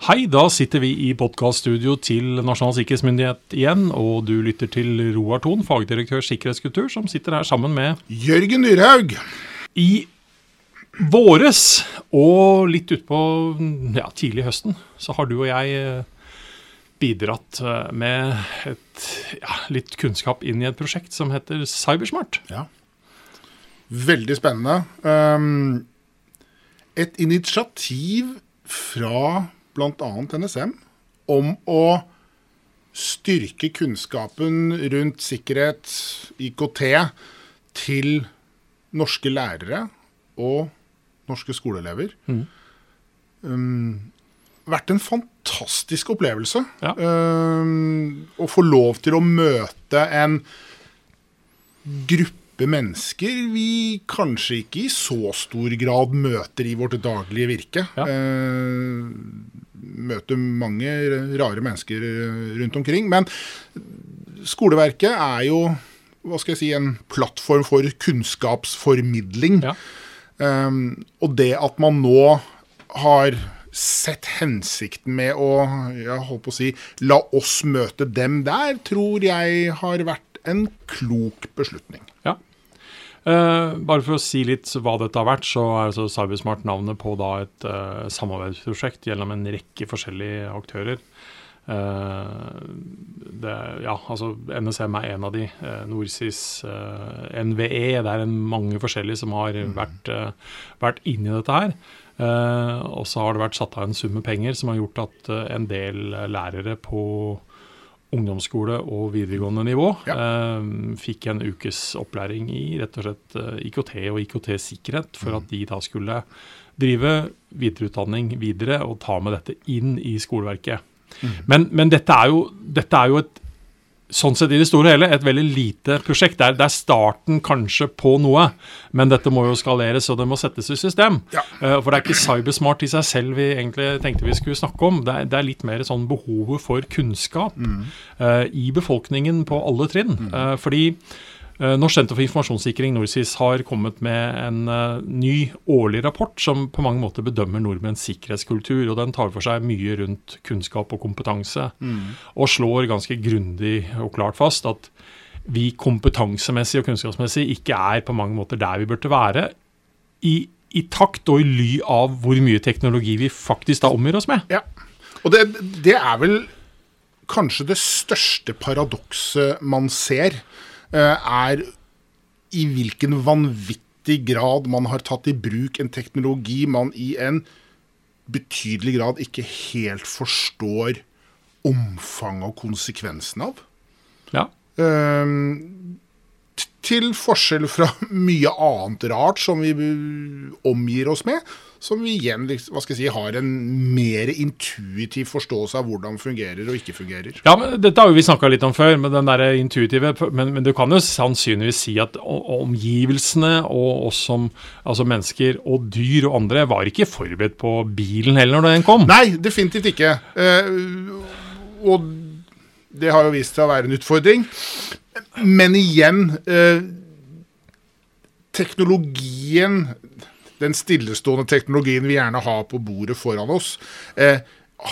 Hei, da sitter vi i podkaststudio til Nasjonal sikkerhetsmyndighet igjen, og du lytter til Roar Thon, fagdirektør sikkerhetskultur, som sitter her sammen med Jørgen Dyrhaug. I våres, og litt utpå ja, tidlig høsten, så har du og jeg eh, bidratt eh, med et, ja, litt kunnskap inn i et prosjekt som heter Cybersmart. Ja. Veldig spennende. Um, et initiativ fra bl.a. NSM om å styrke kunnskapen rundt sikkerhet, IKT, til norske lærere og norske skoleelever. Mm. Um, vært en fantastisk opplevelse. Ja. Um, å få lov til å møte en gruppe mennesker vi kanskje ikke i så stor grad møter i vårt daglige virke. Ja. Uh, møter mange rare mennesker rundt omkring. Men skoleverket er jo hva skal jeg si, en plattform for kunnskapsformidling. Ja. Um, og det at man nå har sett hensikten med å jeg holdt på å si, la oss møte dem der, tror jeg har vært en klok beslutning. Ja. Uh, bare for å si litt hva dette har vært, så er altså Cybersmart navnet på da et uh, samarbeidsprosjekt gjennom en rekke forskjellige aktører. Uh, det, ja, altså NSM er en av de. NorSIS, NVE. Det er en mange forskjellige som har mm. vært, vært inni dette her. og så har det vært satt av en sum med penger som har gjort at en del lærere på ungdomsskole og videregående nivå. Ja. Eh, fikk en ukes opplæring i rett og slett eh, IKT og IKT-sikkerhet, for at de da skulle drive videreutdanning videre og ta med dette inn i skoleverket. Mm. Men, men dette, er jo, dette, er jo, et sånn sett i det store og hele et veldig lite prosjekt. Det er, det er, starten kanskje på noe, men dette må jo skaleres, og det må settes i system. Ja. Uh, for det er ikke cybersmart i seg selv vi egentlig tenkte vi skulle snakke om. Det er, det er litt mer sånn behovet for kunnskap mm. uh, i befolkningen på alle trinn. Mm. Uh, fordi Eh, Norsk senter for informasjonssikring, NorSIS, har kommet med en uh, ny årlig rapport som på mange måter bedømmer nordmenns sikkerhetskultur. og Den tar for seg mye rundt kunnskap og kompetanse. Mm. Og slår ganske grundig og klart fast at vi kompetansemessig og kunnskapsmessig ikke er på mange måter der vi burde være. I, i takt og i ly av hvor mye teknologi vi faktisk da omgir oss med. Ja, og det, det er vel kanskje det største paradokset man ser Eh, er i hvilken vanvittig grad man har tatt i bruk en teknologi man i en betydelig grad ikke helt forstår omfanget og konsekvensen av. Ja. Um, til forskjell fra mye annet rart som vi omgir oss med, som vi igjen hva skal jeg si, har en mer intuitiv forståelse av hvordan fungerer og ikke fungerer. Ja, men Dette har jo vi snakka litt om før, med den der intuitive, men, men, du kan jo sannsynligvis si at omgivelsene og oss som altså mennesker og dyr og andre var ikke forberedt på bilen heller når den kom? Nei, definitivt ikke. Eh, og det har jo vist seg å være en utfordring. Men igjen eh, Teknologien, den stillestående teknologien vi gjerne har på bordet foran oss, eh,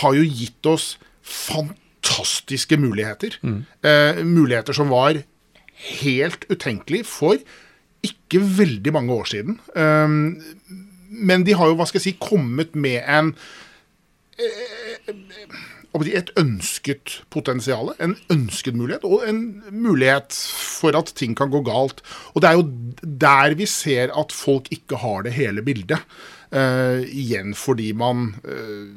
har jo gitt oss fantastiske muligheter. Mm. Eh, muligheter som var helt utenkelig for ikke veldig mange år siden. Eh, men de har jo, hva skal jeg si, kommet med en eh, et ønsket potensial, en ønsket mulighet, og en mulighet for at ting kan gå galt. Og det er jo der vi ser at folk ikke har det hele bildet. Uh, igjen fordi man uh,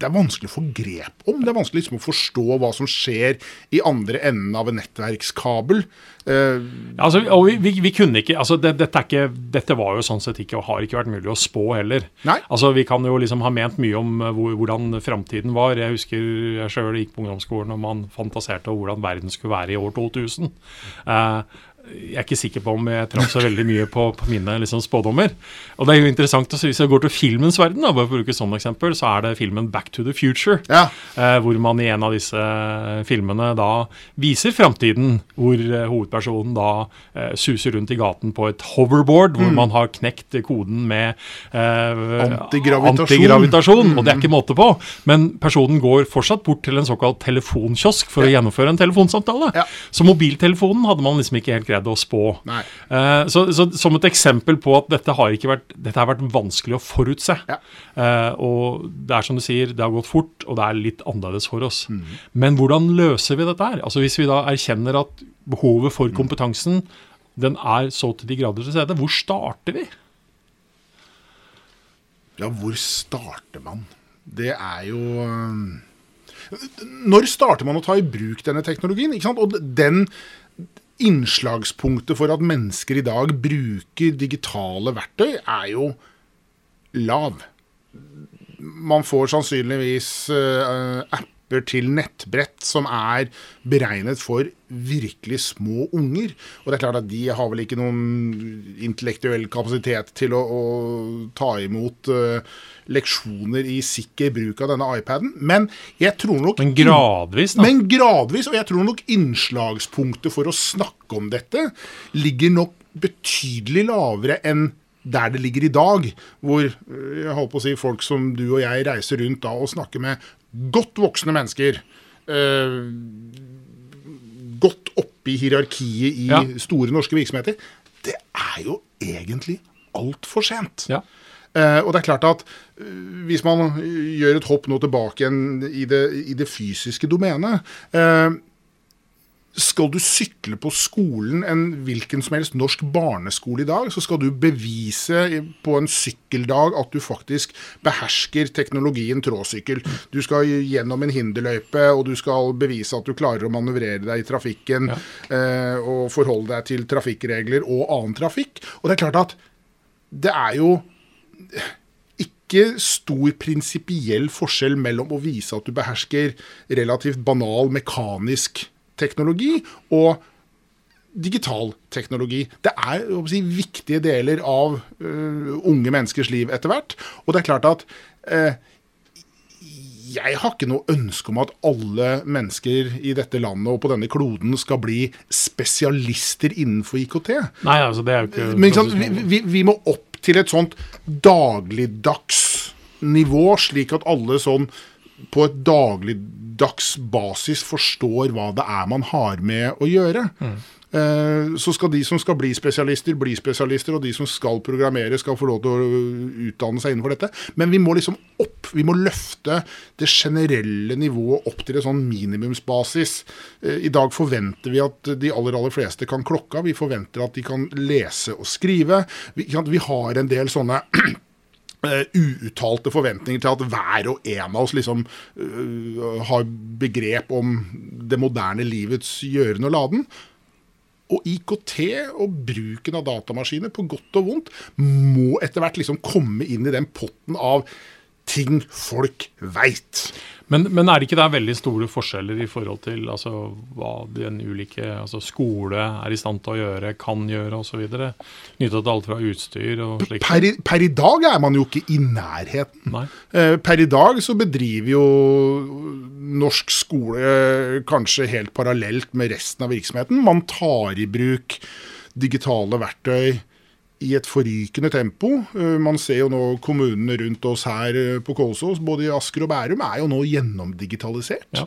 det er vanskelig å få grep om. Det er vanskelig liksom å forstå hva som skjer i andre enden av en nettverkskabel. Uh, altså, og vi, vi, vi, kunne ikke, altså det, dette, ikke, dette, var jo sånn sett ikke og har ikke vært mulig å spå heller. Nei. Altså Vi kan jo liksom ha ment mye om hvor, hvordan framtiden var. Jeg husker jeg sjøl gikk på ungdomsskolen og man fantaserte om hvordan verden skulle være i år 2000. Uh, jeg er ikke sikker på om jeg traff så veldig mye på, på mine liksom, spådommer. Og det er jo interessant også, Hvis jeg går til filmens verden, da, bare for å bruke sånn eksempel, så er det filmen 'Back to the Future'. Ja. Eh, hvor man i en av disse filmene da viser framtiden. Hvor eh, hovedpersonen da eh, suser rundt i gaten på et hoverboard, hvor man har knekt koden med eh, Antigravitasjon. antigravitasjon, Og det er ikke måte på. Men personen går fortsatt bort til en såkalt telefonkiosk for å gjennomføre en telefonsamtale. Ja. Så mobiltelefonen hadde man liksom ikke helt greid å spå. Eh, så, så Som et eksempel på at dette har, ikke vært, dette har vært vanskelig å forutse. Ja. Uh, og det er som du sier, det har gått fort, og det er litt annerledes for oss. Mm. Men hvordan løser vi dette her? Altså Hvis vi da erkjenner at behovet for kompetansen den er så til de grader til stede, hvor starter vi? Ja, hvor starter man? Det er jo Når starter man å ta i bruk denne teknologien? Og den innslagspunktet for at mennesker i dag bruker digitale verktøy, er jo lav. Man får sannsynligvis øh, apper til nettbrett som er beregnet for virkelig små unger. Og det er klart at de har vel ikke noen intellektuell kapasitet til å, å ta imot uh, leksjoner i sikker bruk av denne iPaden. Men jeg tror nok Men gradvis, da. men gradvis, og jeg tror nok innslagspunktet for å snakke om dette ligger nok betydelig lavere enn der det ligger i dag, hvor øh, jeg håper å si, folk som du og jeg reiser rundt da og snakker med godt voksne mennesker. øh, godt oppe i hierarkiet i Ja. store norske virksomheter. Det er jo egentlig altfor sent. Ja. Uh, og det er klart at uh, hvis man gjør et hopp nå tilbake igjen i det, i det fysiske domenet eh, Skal du sykle på skolen, en hvilken som helst norsk barneskole i dag, så skal du bevise på en sykkeldag at du faktisk behersker teknologien tråsykkel. Du skal gjennom en hinderløype, og du skal bevise at du klarer å manøvrere deg i trafikken ja. og forholde deg til trafikkregler og annen trafikk. Og det er klart at det er jo ikke stor prinsipiell forskjell mellom å vise at du behersker relativt banal mekanisk teknologi og digital teknologi. Det er si, viktige deler av uh, unge menneskers liv etter hvert. Og det er klart at uh, jeg har ikke noe ønske om at alle mennesker i dette landet og på denne kloden skal bli spesialister innenfor IKT. Nei, altså det er jo ikke Men ikke sant, vi, vi, vi må opp til et sånt dagligdags nivå, slik at alle sånn på et dagligdags basis forstår hva det er man har med å gjøre. Mm. Så skal de som skal bli spesialister, bli spesialister, og de som skal programmere, skal få lov til å utdanne seg innenfor dette. Men vi må liksom opp. Vi må løfte det generelle nivået opp til en sånn minimumsbasis. Eh, I dag forventer vi at de aller, aller fleste kan klokka. Vi forventer at de kan lese og skrive. Vi, har en del sånne eh, uuttalte forventninger til at hver og en av oss liksom uh, har begrep om det moderne livets gjøren og laden. Og IKT og bruken av datamaskiner, på godt og vondt, må etter hvert liksom komme inn i den potten av ting folk veit. Men, men er det ikke der veldig store forskjeller i forhold til altså, hva den ulike altså, skole er i stand til å gjøre, kan gjøre osv.? Knytta til alt fra utstyr og slikt? Per, per i dag er man jo ikke i nærheten. Nei. Eh, Per i dag så bedriver jo norsk skole kanskje helt parallelt med resten av virksomheten. Man tar i bruk digitale verktøy i et forrykende tempo. Eh, Man ser jo nå kommunene rundt oss her eh, på Kolsås, både i Asker og Bærum, er jo nå gjennomdigitalisert. Ja.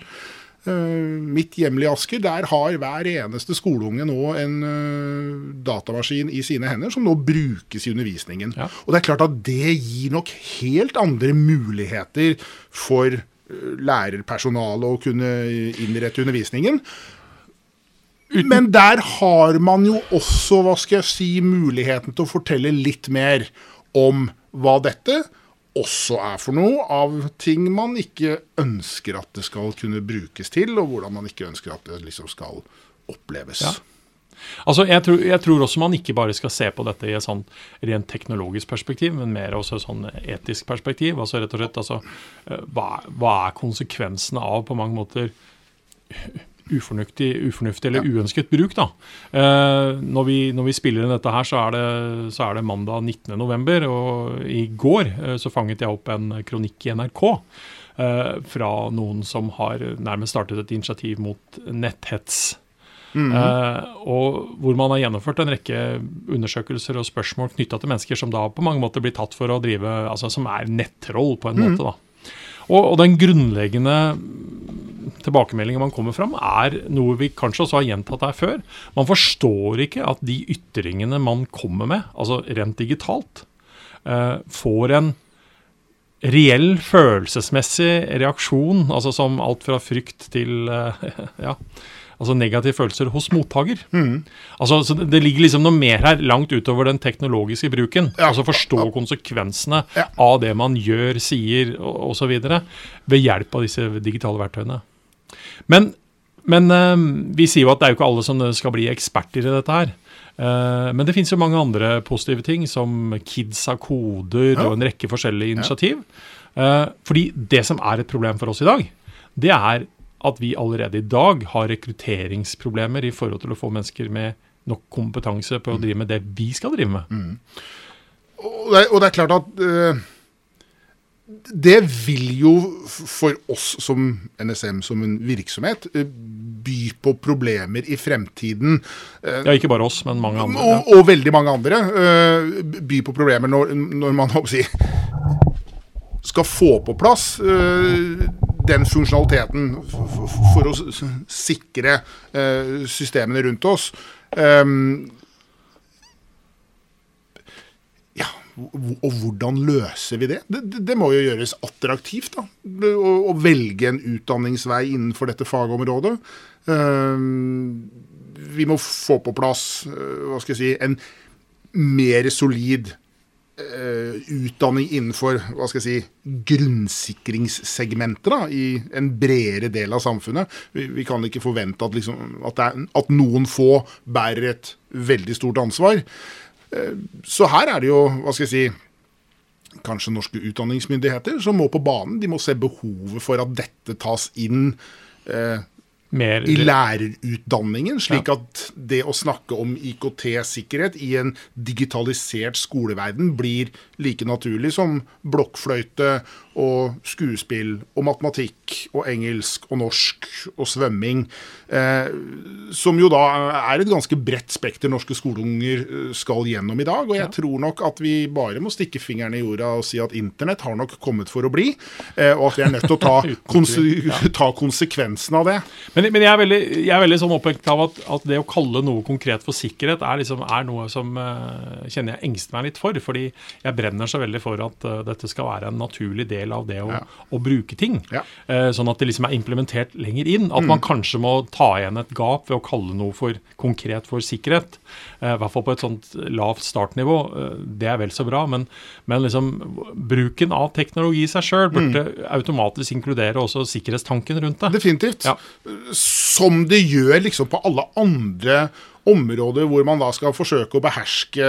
Eh, mitt hjemlige Asker, der har hver eneste skoleunge nå en datamaskin i sine hender, som nå brukes i undervisningen. Ja. Og det er klart at det gir nok helt andre muligheter for lærerpersonalet å kunne innrette undervisningen. Men der har man jo også, hva skal jeg si, muligheten til å fortelle litt mer om hva dette også er for noe av ting man ikke ønsker at det skal kunne brukes til, og hvordan man ikke ønsker at det liksom skal oppleves. Ja. Altså, jeg tror, jeg tror også man ikke bare skal se på dette i et sånn rent teknologisk perspektiv, men mer også et sånn etisk perspektiv. Altså rett og slett, altså, eh, hva, hva er konsekvensene av på mange måter ufornuftig, ufornuftig eller uønsket bruk. da. Eh, når, vi, når, vi, spiller inn dette her, så er det, så er det mandag 19.11. Og i går eh, så fanget jeg opp en kronikk i NRK eh, fra noen som har nærmest startet et initiativ mot netthets. Mm -hmm. og hvor man har gjennomført en rekke undersøkelser og spørsmål knytta til mennesker som da på mange måter blir tatt for å drive, altså som er nettroll på en mm -hmm. måte. da. Og, og den grunnleggende tilbakemeldingen man kommer fram, er noe vi kanskje også har gjentatt her før. Man forstår ikke at de ytringene man kommer med, altså rent digitalt, eh, får en reell følelsesmessig reaksjon, altså som alt fra frykt til eh, ja, altså negative følelser hos mottaker. Mm. Altså, det ligger liksom noe mer her, langt utover den teknologiske bruken. Ja. Altså Forstå konsekvensene ja. av det man gjør, sier osv. ved hjelp av disse digitale verktøyene. Men, men uh, vi sier jo at det er jo ikke alle som skal bli eksperter i dette her. Uh, men det finnes jo mange andre positive ting, som Kids av koder ja. og en rekke forskjellige initiativ. Uh, fordi det som er et problem for oss i dag, det er at vi allerede i dag har rekrutteringsproblemer i forhold til å få mennesker med nok kompetanse på å drive med det vi skal drive med. Mm. Og, det, og, det, er klart at uh, det vil jo for oss som NSM som en virksomhet uh, by på problemer i fremtiden. Uh, ja, ikke bare oss, men mange andre. Og, og veldig mange andre. by på problemer når, når man si, skal få på plass den funksjonaliteten for å sikre eh, systemene rundt oss. Um, ja, og hvordan løser vi det? det? det? må jo gjøres attraktivt da, å, å, velge en utdanningsvei innenfor dette fagområdet. Um, vi må få på plass uh, hva skal jeg si, en mer solid Uh, utdanning innenfor hva skal jeg si, grunnsikringssegmentet da, i en bredere del av samfunnet. Vi, vi kan ikke forvente at, liksom, at, er, at, noen få bærer et veldig stort ansvar. Så her er det jo, hva skal jeg si, kanskje norske utdanningsmyndigheter som må på banen. De må se behovet for at dette tas inn. eh, mer, i lærerutdanningen, slik ja. at det å snakke om IKT-sikkerhet i en digitalisert skoleverden blir like naturlig som blokkfløyte og skuespill og matematikk og engelsk og norsk og svømming. Eh, som jo da er et ganske bredt spekter norske skoleunger eh, skal gjennom i dag. Og jeg ja. tror nok at vi bare må stikke fingrene i jorda og si at internett har nok kommet for å bli. Eh, og at vi er nødt til å ta, konse ta konsekvensen av det. Men, men, jeg er veldig, jeg er veldig sånn opphengt av at, at, det å kalle noe konkret for sikkerhet er, liksom, er noe som uh, kjenner jeg engster meg litt for. Fordi jeg brenner så veldig for at uh, dette skal være en naturlig del del av det å, å bruke ting. Eh, sånn at det liksom er implementert lenger inn. At mm. man kanskje må ta igjen et gap ved å kalle noe for konkret for sikkerhet. Eh, I hvert fall på et sånt lavt startnivå. Eh, det er vel så bra. Men, men liksom, bruken av teknologi i seg sjøl burde mm. automatisk inkludere også sikkerhetstanken rundt det. Definitivt. Ja. Som det gjør liksom på alle andre områder hvor man da skal forsøke å beherske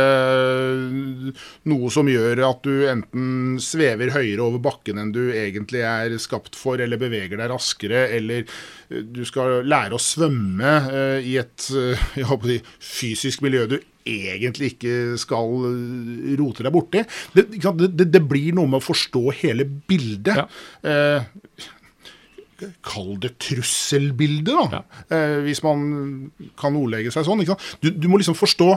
noe som gjør at du enten svever høyere over bakken enn du egentlig er skapt for, eller beveger deg raskere, eller eh, du skal lære å svømme eh, i et eh, si, fysisk miljø du egentlig ikke skal rote deg borti. Det, det, det, blir noe med å forstå hele bildet. Ja. Eh, Kall det trusselbilde, da. Ja. Eh, hvis man kan ordlegge seg sånn. Du, du, må liksom forstå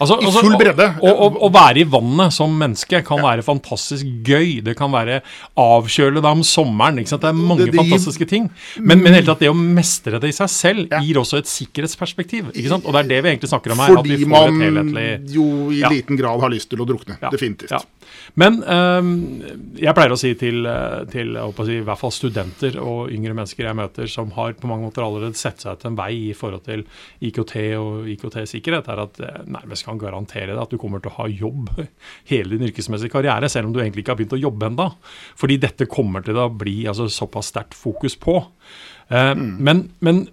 Altså, I altså, full bredde. Å være i vannet som menneske kan ja. være fantastisk gøy. Det kan være avkjøle deg om sommeren. Det er mange det, det fantastiske ting. Men, men tatt, det å mestre det i seg selv ja. gir også et sikkerhetsperspektiv. Og det er det vi egentlig snakker om her. Fordi man jo i liten grad har lyst til å drukne. Definitivt. Men um, jeg pleier å si til, eh, til si, i hvert fall studenter og yngre mennesker jeg møter, som har på mange måter allerede sett seg til en vei i forhold til IKT og IKT-sikkerhet, er at jeg nærmest kan garantere deg at du kommer til å ha jobb hele din yrkesmessige karriere, selv om du egentlig ikke har begynt å jobbe enda. Fordi dette kommer til å bli altså, såpass sterkt fokus på. Uh, mm. men, men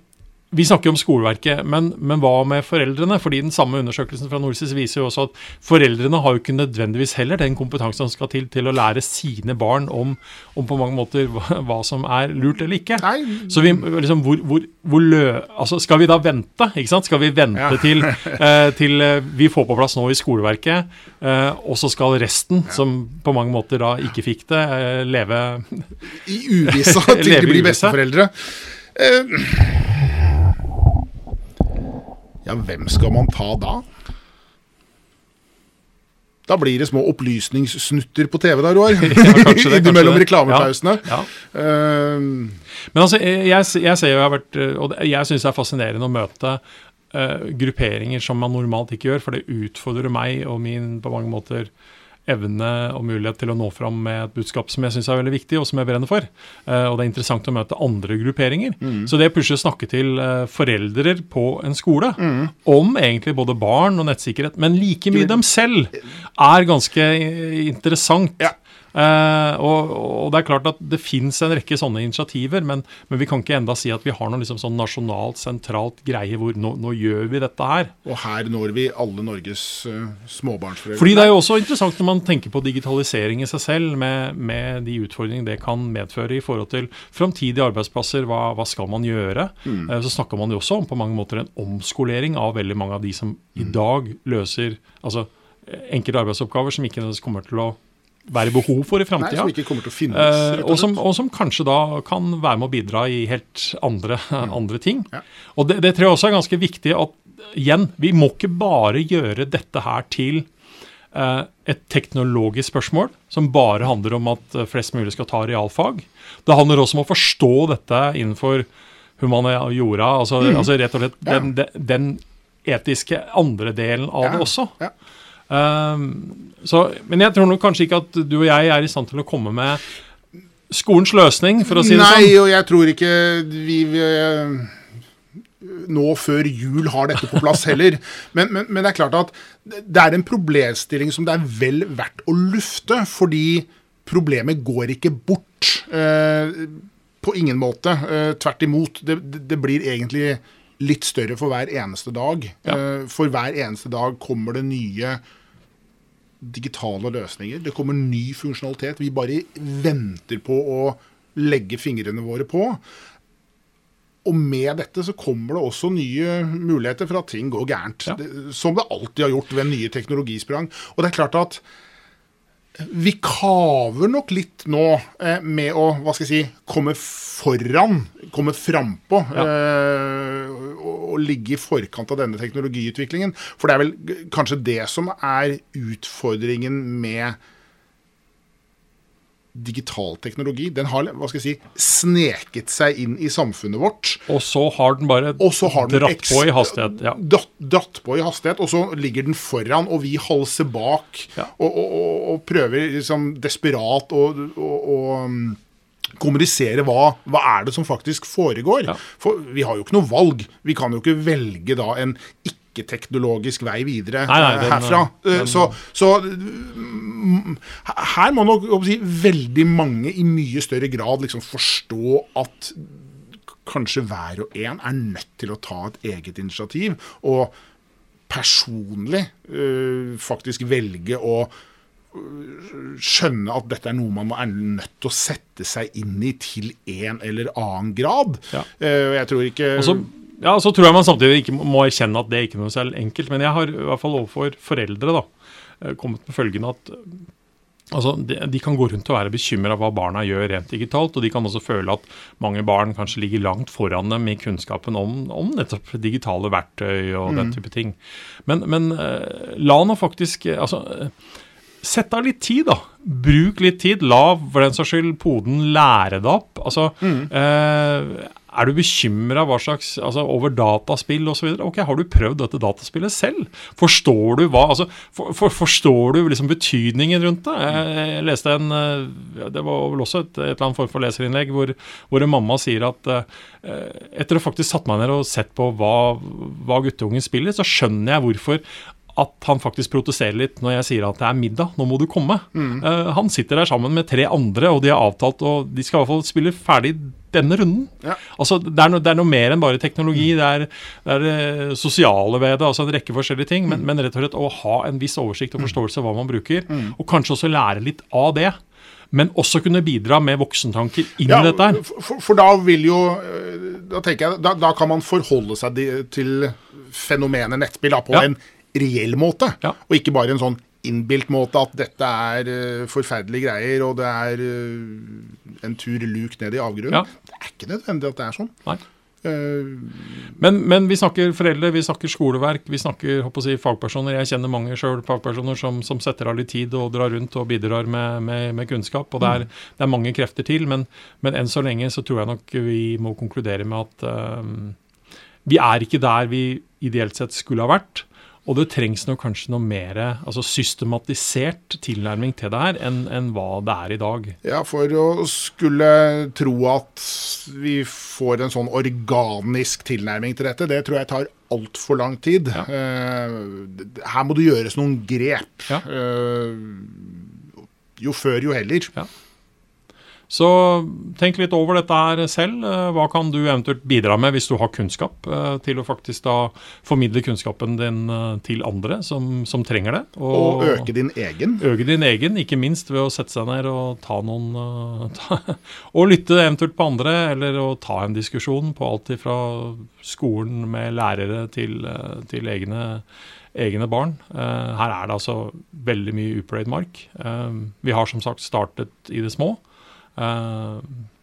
vi snakker om skoleverket, men, men, hva med foreldrene? Fordi Den samme undersøkelsen fra Norsis viser jo også at foreldrene har jo ikke nødvendigvis heller den kompetansen som skal til til å lære sine barn om, om på mange måter hva, hva, som er lurt eller ikke. Nei. Så vi, liksom, hvor, hvor, hvor lø, altså, Skal vi da vente? ikke sant? Skal vi vente ja. til, eh, til, eh, vi får på plass nå i skoleverket, eh, og så skal resten, ja. som på mange måter da ikke fikk det, eh, leve I uvissa til de blir besteforeldre? Eh, ja, hvem skal man ta da? Da blir det små opplysningssnutter på TV der, Roar. Ja, Innimellom reklamepausene. Ja, ja. uh, Men altså, jeg, jeg, ser jo jeg har vært Og jeg syns det er fascinerende å møte uh, grupperinger som man normalt ikke gjør, for det utfordrer meg og min på mange måter evne og mulighet til å nå fram med et budskap som jeg syns er veldig viktig, og som jeg brenner for. Uh, og det er interessant å møte andre grupperinger. Mm. Så det å snakke til uh, foreldre på en skole mm. om egentlig både barn og nettsikkerhet, men like mye dem selv, er ganske interessant. Ja. Uh, og, og, det er klart at det fins en rekke sånne initiativer, men, men, vi kan ikke enda si at vi har noe liksom sånn nasjonalt, sentralt greie hvor nå, nå, gjør vi dette her. Og her når vi alle Norges uh, småbarnsforeldre. Fordi det er jo også interessant når man tenker på digitalisering i seg selv, med, med de utfordringene det kan medføre i forhold til framtidige arbeidsplasser. Hva, hva, skal man gjøre? Mm. Uh, så snakker man jo også om på mange måter en omskolering av veldig mange av de som mm. i dag løser altså enkelte arbeidsoppgaver som ikke nødvendigvis kommer til å være behov for i framtida. Uh, og, som, og, som, kanskje da kan være med å bidra i helt andre, mm. andre ting. Ja. Og det, det, tror jeg også er ganske viktig at igjen, vi må ikke bare gjøre dette her til uh, et teknologisk spørsmål som bare handler om at flest mulig skal ta realfag. Det handler også om å forstå dette innenfor humaniora, altså, mm. altså rett og slett den, den, den etiske andre delen av ja. det også. Ja. Um, så, men jeg tror nok kanskje ikke at du og jeg er i stand til å komme med skolens løsning, for å si Nei, det sånn. Nei, og jeg tror ikke vi, vi nå før jul har dette på plass heller. Men, men, men, det er klart at det er en problemstilling som det er vel verdt å lufte. Fordi problemet går ikke bort. Eh, på ingen måte. Eh, tvert imot. Det, det, blir egentlig litt større for hver eneste dag. Ja. Eh, for hver eneste dag kommer det nye digitale løsninger. Det kommer ny funksjonalitet. Vi bare venter på å legge fingrene våre på. Og med dette så kommer det også nye muligheter for at ting går gærent. Ja. Som det alltid har gjort ved nye teknologisprang. Og det er klart at vi kaver nok litt nå eh, med å hva skal jeg si, komme foran, komme frampå. Ja. Eh, og, og ligge i forkant av denne teknologiutviklingen. For det er vel kanskje det som er utfordringen med digital teknologi. Den har hva skal jeg si, sneket seg inn i samfunnet vårt. Og så har den bare har den dratt på i hastighet. Ja. Dratt, dratt, på i hastighet, og så ligger den foran, og vi halser bak ja. og, og, og, og, prøver liksom desperat å um, kommunisere hva, hva er det som faktisk foregår. Ja. For vi har jo ikke noe valg. Vi kan jo ikke velge da en ikke ikke-teknologisk vei videre nei, nei, den, herfra. Den, så, så, mm, her må nok si, veldig mange i mye større grad liksom forstå at kanskje hver og en er nødt til å ta et eget initiativ. Og personlig øh, faktisk velge å skjønne at dette er noe man er nødt til å sette seg inn i til en eller annen grad. Ja. Jeg tror ikke Også ja, Så tror jeg man samtidig ikke må erkjenne at det er ikke noe særlig enkelt. Men jeg har i hvert fall overfor foreldre da, eh, kommet med følgende at altså, de, de, kan gå rundt og være bekymra hva barna gjør rent digitalt. Og de kan også føle at mange barn kanskje ligger langt foran dem i kunnskapen om, om nettopp digitale verktøy og mm. den type ting. Men, men uh, la nå faktisk altså, Sett av litt tid, da. Bruk litt tid. La for den saks skyld poden lære det opp. Altså, mm. eh, er du bekymra altså, over dataspill osv.? Ok, har du prøvd dette dataspillet selv? Forstår du hva altså, for, for, Forstår du liksom betydningen rundt det? Jeg, jeg leste en eh, Det var vel også et, et eller annet form for leserinnlegg hvor, hvor en mamma sier at uh, etter å faktisk satt meg ned og sett på hva, hva guttungen spiller, så skjønner jeg hvorfor at han faktisk protesterer litt når jeg sier at det er middag, nå må du komme. Eh, han sitter der sammen med tre andre, og de har avtalt og de skal i hvert fall spille ferdig denne runden. Ja. Altså, det er, no, det er noe mer enn bare teknologi. Det er det, er sosiale ved det, altså en rekke forskjellige ting. Men, men rett og slett å ha en viss oversikt og forståelse av hva man bruker, og kanskje også lære litt av det. Men også kunne bidra med voksentanker inn Ja, i dette her. For, for da vil jo øh, Da tenker jeg, da, da kan man forholde seg til fenomenet nettspill da, på Ja. en reell måte. Ja. Og ikke bare en sånn innbilt måte at dette er uh, forferdelige greier, og det er uh, en tur luk ned i avgrunnen. Ja. Det er ikke nødvendig at det er sånn. Eh, Men, men vi snakker foreldre, vi snakker skoleverk, vi snakker håper si, fagpersoner. Jeg kjenner mange selv fagpersoner som, som setter av litt tid og drar rundt og bidrar med, med, med kunnskap. og det er, det er mange krefter til, men, men enn så lenge så tror jeg nok vi må konkludere med at vi er ikke der vi ideelt sett skulle ha vært. Og det trengs nok kanskje noe mer altså systematisert tilnærming til det her enn enn hva det er i dag. Ja, for å skulle tro at vi får en sånn organisk tilnærming til dette, det tror jeg tar altfor lang tid. Eh, her må det gjøres noen grep. Ja. Eh, jo før, jo heller. Så tenk litt over dette her selv. Eh, Hva kan du eventuelt bidra med hvis du har kunnskap, eh, til å faktisk da formidle kunnskapen din eh, til andre som, som trenger det? Og øke din egen. Øke din egen, ikke minst ved å sette seg ned og ta noen ta, Og lytte eventuelt på andre, eller å ta en diskusjon på alt fra skolen med lærere til, til egne, egne barn. Her er det altså veldig mye upløyd mark. Vi har som sagt startet i det små. Eh,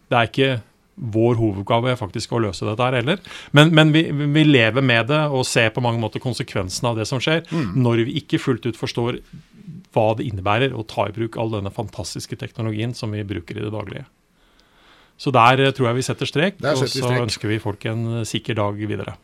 Det er ikke vår hovedoppgave faktisk å løse dette her heller. Men, men vi, vi lever med det og ser på mange måter konsekvensene av det som skjer, når vi ikke fullt ut forstår hva det innebærer å ta i bruk all denne fantastiske teknologien som vi bruker i det daglige. Så der eh, tror jeg vi setter strek, setter og så strek. ønsker vi folk en sikker dag videre.